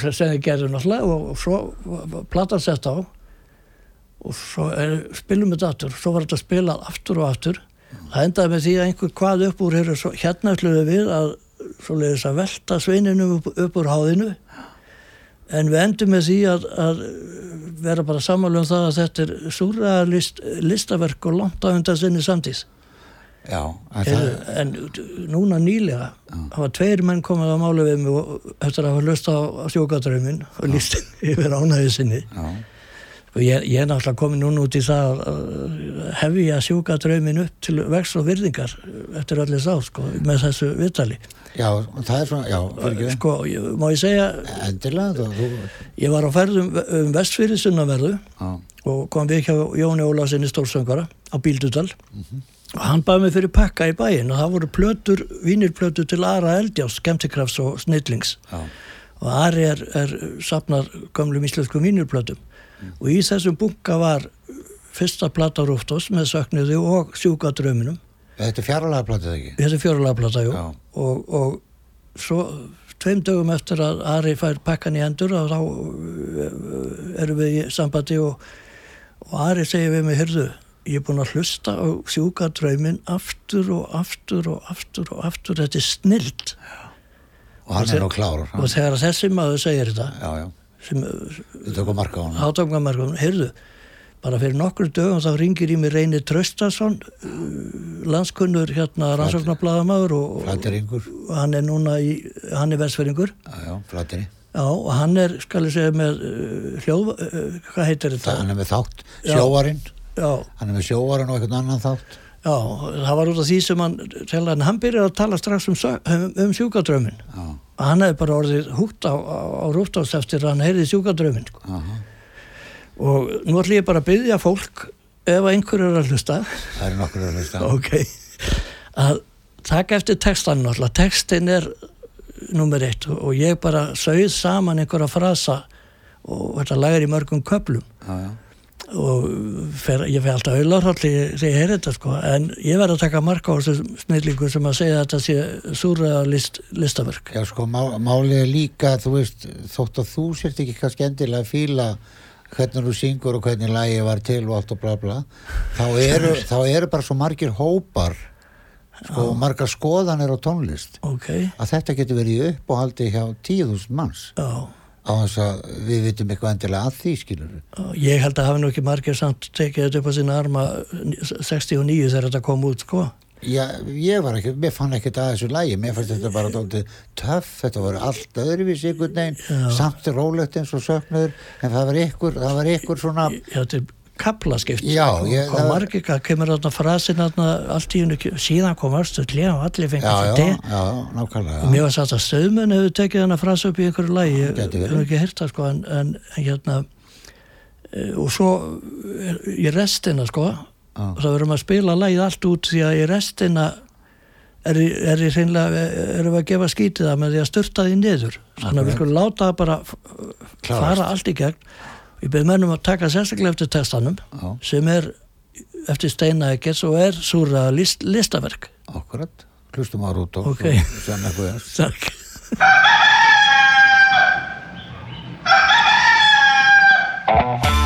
Speaker 2: sem þeir gerðu náttúrulega og, og svo platan sett á. Og svo er, spilum við þetta aftur. Svo var þetta spilað aftur og aftur. Það endaði með því að einhver hvað upp úr svo, hérna ætluðu við að að velta sveininum upp, upp úr háðinu. En við endum með því að, að vera bara sammála um það að þetta er súra list, listaverk og langt á undan sinni samtíð
Speaker 1: já en
Speaker 2: Heyrðu,
Speaker 1: það,
Speaker 2: en núna nýlega var tveir menn komið að mála við mig og eftir að hafa löst á, á sjókadraumin og líst *laughs* yfir ánæði sinni.
Speaker 1: Já,
Speaker 2: og ég, ég er náttúrulega komin núna út í það að hefja sjókadraumin upp til vex og virðingar eftir allir sá sko, með þessu viðtali.
Speaker 1: Já, það er svona já, fyrir ekki.
Speaker 2: Sko, ég, má ég segja
Speaker 1: endilega þú,
Speaker 2: ég var á ferðum um vestfyrir sunnaverðu og kom við hjá Jóni Ólásinni stórsöngara á Bíldudal. Og hann baði mig fyrir pakka í bæinn og það voru plötur, vínirplötur til Ara Eldjás, skemmtikrafts og snillings.
Speaker 1: Já,
Speaker 2: og Ari er, er safnar gamlum íslensku vínirplötum. Og í þessum bunga var fyrsta plata Rúftós með söknuði og sjúka drauminum
Speaker 1: þetta er fjárlega platið ekki?
Speaker 2: Þetta er fjörulega plata, jú.
Speaker 1: Já.
Speaker 2: og, og svo tveim dögum eftir að Ari fær pakkan í endur og þá uh, erum við í sambandi og, og Ari segir við mig, heyrðu ég er búin að hlusta á sjúka draumin aftur og aftur og aftur og aftur, þetta er snilt.
Speaker 1: Og hann
Speaker 2: Og
Speaker 1: er nú klár.
Speaker 2: og þegar þessi maður segir þetta
Speaker 1: já, já,
Speaker 2: sem
Speaker 1: á
Speaker 2: átöfngamarkum, heyrðu bara fyrir nokkur dögum þá ringir í mig Reyni Traustason landskunnur hérna rannsóknarbladamaður og, og hann er núna í, hann er versferingur
Speaker 1: já, flateri.
Speaker 2: Já, og hann er, skal ég segja, með uh, hljóð, uh, hvað heitir þetta?
Speaker 1: hann er með þátt, sjóvarinn
Speaker 2: Já,
Speaker 1: hann er með sjóvarinn og einhvern annan þátt.
Speaker 2: Já, það var út af því sem hann, til hann, byrjar að tala strax um, um, um sjúkadrömmin.
Speaker 1: Já,
Speaker 2: og hann hefði bara orðið hútt á, á, á rúftás eftir að hann heyrði sjúkadrömmin sko. og nú ætlum ég bara að byggja fólk ef að einhver er að hlusta.
Speaker 1: Það er nokkur að hlusta.
Speaker 2: Ok. Að taka eftir textan textin er nummer eitt og ég bara sögð saman einhverja frasa og þetta lagar í mörgum köplum
Speaker 1: já, já,
Speaker 2: og fer, ég fer alltaf auðlarhald þegar ég heyri þetta sko. En ég verð að taka marka á þessu snillingu sem að segja að þetta sé súra list, listaverk.
Speaker 1: Já, sko, má, málið er líka, þú veist, þótt að þú sért ekki kannski endilega fíla hvernig þú syngur og hvernig lægi var til og allt og bla bla, þá eru, *laughs* þá eru bara svo margir hópar, sko, og margar skoðanir á tónlist,
Speaker 2: ok,
Speaker 1: að þetta getur verið í uppáhaldi hjá 10.000 manns,
Speaker 2: já
Speaker 1: á þess að við vitum eitthvað endilega að því, skilur við.
Speaker 2: ég held að hafi nú ekki margir samt tekið þetta upp á sína arma 69 þegar þetta kom út sko.
Speaker 1: Já, ég var ekki, mér fann ekkert að þessu lægi, mér fannst þetta bara dótið töff, þetta voru allt öðruvís ykkur neginn, samt rólegt eins og söknuður, en það var ykkur, það var ykkur svona,
Speaker 2: Já, þetta er
Speaker 3: kaplaskipt
Speaker 1: Já,
Speaker 3: og,
Speaker 1: ég-
Speaker 3: margir, kemur þarna frasin þarna allt í hennu, síðan kom varstu hlið og allir fengið
Speaker 1: nákvæmlega
Speaker 3: og mér var sagt að stöðmenn hefur tekið þennan frasa upp í einhverju lagi, ég hef ekki heyrt það sko en, en, hérna e, og svo e, í restina sko
Speaker 1: Já.
Speaker 3: og þá verðum að spila lagið allt út því að í restina er, í hreinlega, erum við að gefa skítið það með því að styrta því niður. Þannig að við skulum láta það bara
Speaker 1: Klárast.
Speaker 3: fara allt í gegn ég beð mennum að taka sérstaklega eftir textanum
Speaker 1: Já,
Speaker 3: sem er eftir Steina Eggers og er súra list, listaverk.
Speaker 1: Akkurat Hlustum á Rúdolf
Speaker 3: Ok.
Speaker 1: og sem eitthvað er
Speaker 3: Takk *laughs*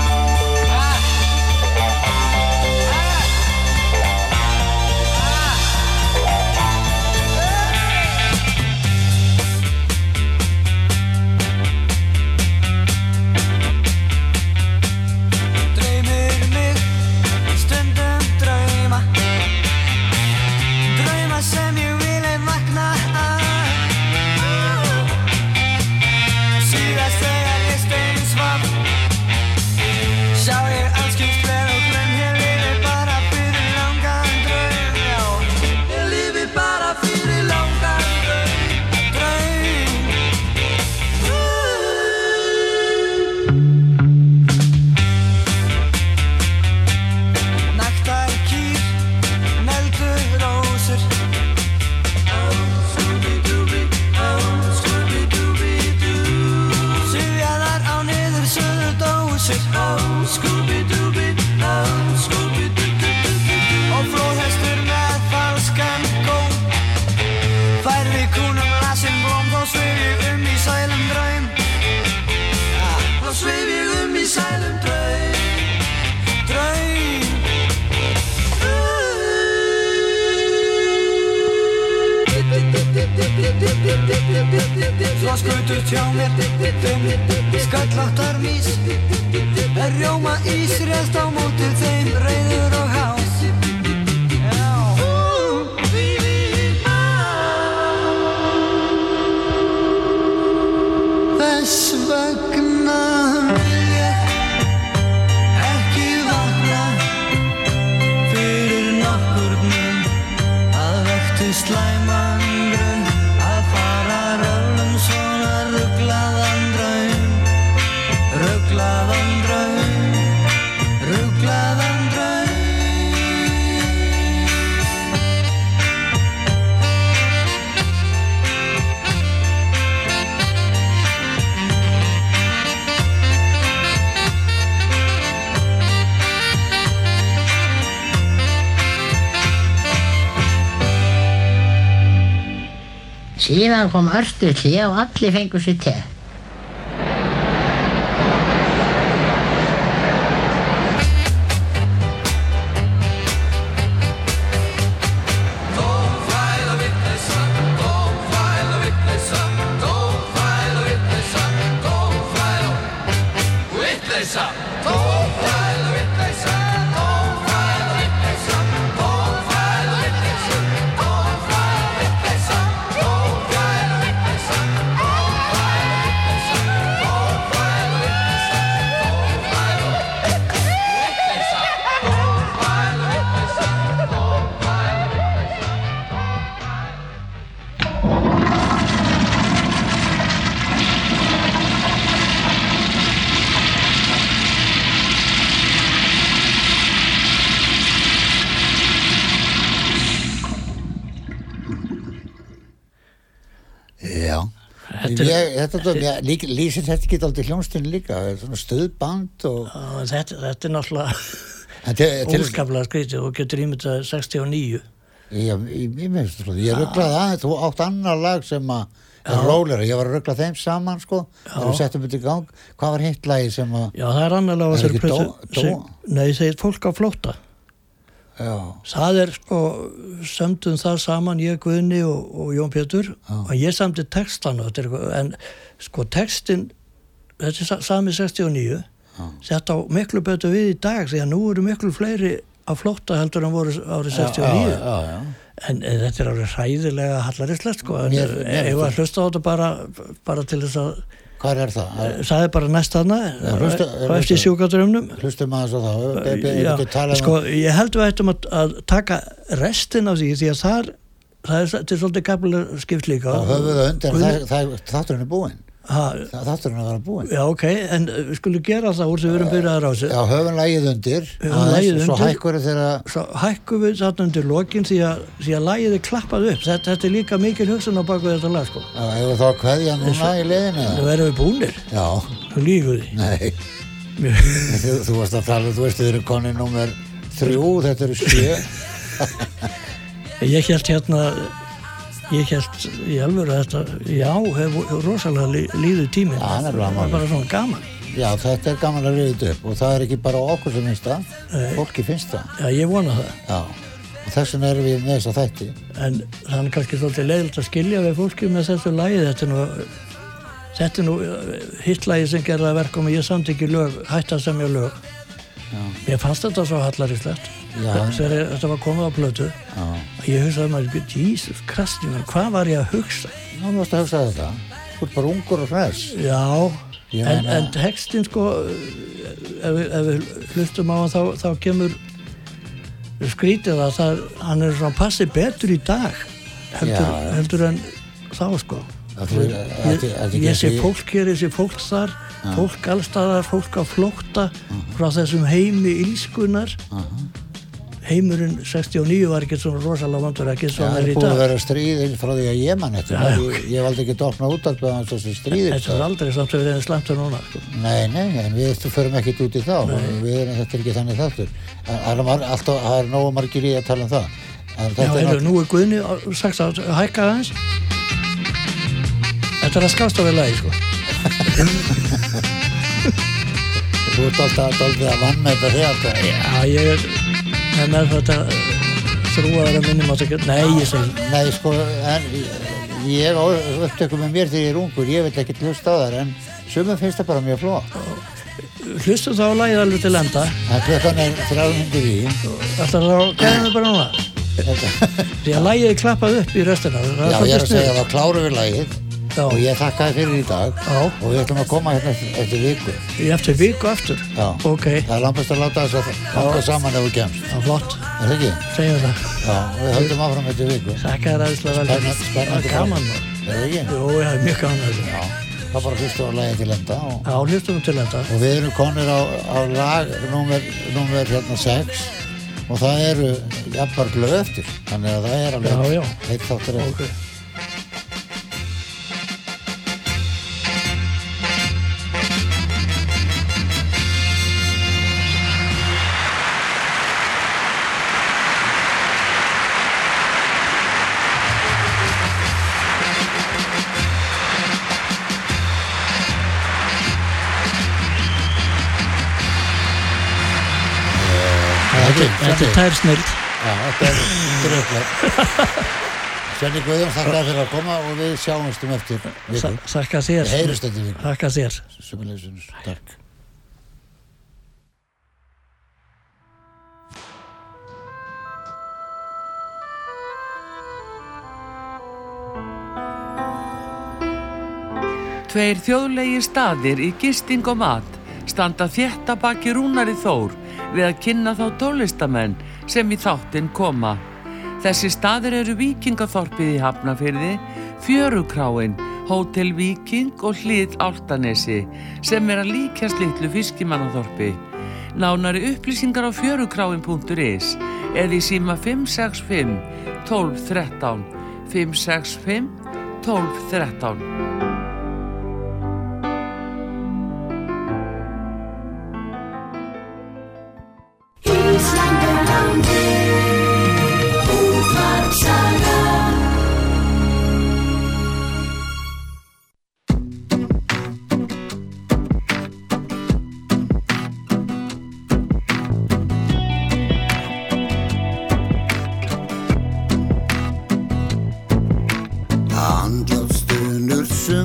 Speaker 6: Síðan kom örstu hlý og allir fengur sér te.
Speaker 3: Þetta er-
Speaker 1: lýsir þetta ekki aldrei hljónstunni líka það er svona stöðband og
Speaker 3: þetta, þetta er náttúrulega óskaplega skrítið og getur ímyndað 69
Speaker 1: Já, ég, ég, ég, ég rugglaði aðeins, þú átt annar lag sem að er rólega, ég var að ruggla þeim saman sko, þegar við settum þetta í gang. Hvað var hitt lagi sem að
Speaker 3: Já, það er annarlega á
Speaker 1: Er
Speaker 3: þessari
Speaker 1: ekki dó-
Speaker 3: Nei, þeir fólk á flótta
Speaker 1: já,
Speaker 3: Það er sko, sömdum það saman ég, Guðni og, og Jón Pétur. Og ég samti textan er en sko textin þetta er sa- sami 69 þetta á miklu betur við í dag því að nú eru miklu fleiri á flótta heldur en voru árið 69
Speaker 1: já, já, já.
Speaker 3: En, en þetta er alveg hræðilega hallaristlegt sko, en
Speaker 1: finnst-
Speaker 3: að hlusta á þetta bara, bara til þess að
Speaker 1: Hvað er það? Er-
Speaker 2: það er bara næst þarna
Speaker 1: hlusta-
Speaker 2: á eftir sjúkadröfnum
Speaker 1: Hlustum maður svo þá Be- be-
Speaker 2: Já,
Speaker 1: ekki tala um
Speaker 2: sko, ég held við ættum að, að taka restin af því því að þar það er, þetta er svolítið gaflega skipt líka.
Speaker 1: Og undir
Speaker 2: Guðni-
Speaker 1: það, það, þátturinn er búinn Það- þátturinn er að vera búinn
Speaker 2: Já, ok, en uh, við skulum gera það úr sem við erum byrjaðar á þessu.
Speaker 1: Já, höfum lægið undir.
Speaker 2: Lagið
Speaker 1: og svo hækkur þegar
Speaker 2: Svo hækkum við þarna undir lokin því að, því að lagið er klappað upp. Þetta, þetta er líka mikil hugsun á baku þetta lag sko.
Speaker 1: Já, ef við þá að kveðja núna í liðinu
Speaker 2: Nú erum við búnir,
Speaker 1: Já,
Speaker 2: þú lígur því.
Speaker 1: Nei. *laughs* Þú, þú varst að tala, þú veist þið eru konni nummer þrjú, þetta eru sjö.
Speaker 2: Ég held hérna ég held í alvöru að þetta já, hefur hef rosalega lí, líður tíminn.
Speaker 1: Er
Speaker 2: það er bara svona gaman.
Speaker 1: Já, þetta er gaman að þetta upp og það er ekki bara okkur sem finnst það fólki finnst það.
Speaker 2: Já, ég vona það.
Speaker 1: Já, og þess vegna erum við með þess að þætti.
Speaker 2: En það er kannski svolítið leiðilegt að skilja við fólki með þessu lagi. Þetta er nú þetta er nú hittlagi sem gerða verkum og ég samt ekki lög, hætti að semja lög ég fannst þetta svo hallaríslegt þegar þetta var komið á plötu.
Speaker 1: Já,
Speaker 2: ég hugsaði maður, Jesus Christ hvað var ég að hugsa?
Speaker 1: Nú mást að hugsa þetta. Þú ert bara ungur og hress.
Speaker 2: Já, en, en textin sko ef, ef við hlustum á hann þá, þá kemur skrítið að það, hann er svona passið betur í dag heldur, heldur en þá sko.
Speaker 1: Þú-
Speaker 2: ég, sé fólk hér, ég sé fólk þar fólk allstaðar, fólk á flótta frá þessum heimi ílskunar heimurinn 69 var ekki svona rosalega vandur ekki
Speaker 1: Já,
Speaker 2: svona
Speaker 1: það
Speaker 2: er
Speaker 1: er
Speaker 2: í
Speaker 1: búið að
Speaker 2: dag.
Speaker 1: vera stríð inn frá því að ég mann þetta
Speaker 2: Já,
Speaker 1: ég, ég valdi ekki að opna útarpið hans þessi stríðir
Speaker 2: þetta er aldrei samt að við erum slæmtur núna sko.
Speaker 1: Nei, nei, en við förum ekkert út í þá. Við erum þetta er ekki þannig þáttur. Það er alltaf, það er nógu margir í að tala um það. En
Speaker 2: Já,
Speaker 1: er
Speaker 2: heyrðu, nú er Guðni sagt að hækka aðeins. Þetta er að skásta við lagi sko. *laughs*
Speaker 1: þú ert alltaf alltaf að vann með þetta þig alltaf
Speaker 2: Já, ég er með með þetta þrúaðar að minnum átt ekki Nei, ég segi
Speaker 1: Nei, sko, en ég á upptökum með mér þegar ég er ungur. Ég vil ekki hlusta á þar en sumum finnst það bara mjög fló
Speaker 2: Hlustu þá að lagið alveg til enda.
Speaker 1: En klukkan er þrjáðundir í.
Speaker 2: Þetta er þá, gæðum við bara núna? Því að er klappað upp í restina Það
Speaker 1: Já, ég er að segja að það kláru við lagið
Speaker 2: Já.
Speaker 1: og ég þakkaði fyrir í dag.
Speaker 2: Já.
Speaker 1: og við ætlum að koma hérna eftir- eftir viku.
Speaker 2: Eftir viku aftur?
Speaker 1: Já.
Speaker 2: Ok,
Speaker 1: Það er lampast að láta þess að hanga saman ef við kemst.
Speaker 2: Það er flott.
Speaker 1: Er það ekki?
Speaker 2: Segjum það.
Speaker 1: Já, við höldum áfram eftir viku.
Speaker 2: Þakka þér aðeinslega vel. Það
Speaker 1: spennandi
Speaker 2: gaman.
Speaker 1: Er það ekki?
Speaker 2: Jú, er mjög gaman
Speaker 1: Já, það bara hlustu á lagið til enda og,
Speaker 2: Já, hlustum til enda.
Speaker 1: Og við erum konir á, á lag númer, númer hérna 6 og það eru jafnvar glöð eftir. Þannig að það er alveg
Speaker 2: Já, já.
Speaker 1: eitt þáttur eftir
Speaker 2: Þetta er- er tær snild
Speaker 1: Já, þetta er dröfleg *laughs* Svenni Guðjón, þakka fyrir að koma og við sjáumst um eftir viku.
Speaker 2: Þakka þér.
Speaker 1: Við heyrumst eftir viku.
Speaker 2: Þakka þér.
Speaker 1: Sumuleiðis, takk.
Speaker 7: Tveir þjóðlegir staðir í gisting og mat standa þétta baki rúnari þór við að kynna þá tólistamenn sem í þáttinn koma. Þessi staðir eru Víkingaþorpið í Hafnafyrði, Fjörukráin, Hótel Víking og Hlið Áltanesi sem er að líkjast litlu fiskimannaþorpi. Nánari upplýsingar á fjörukráin.is eða í síma 565 1213 565 1213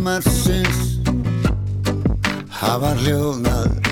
Speaker 1: sumarsins hafa hljóðnað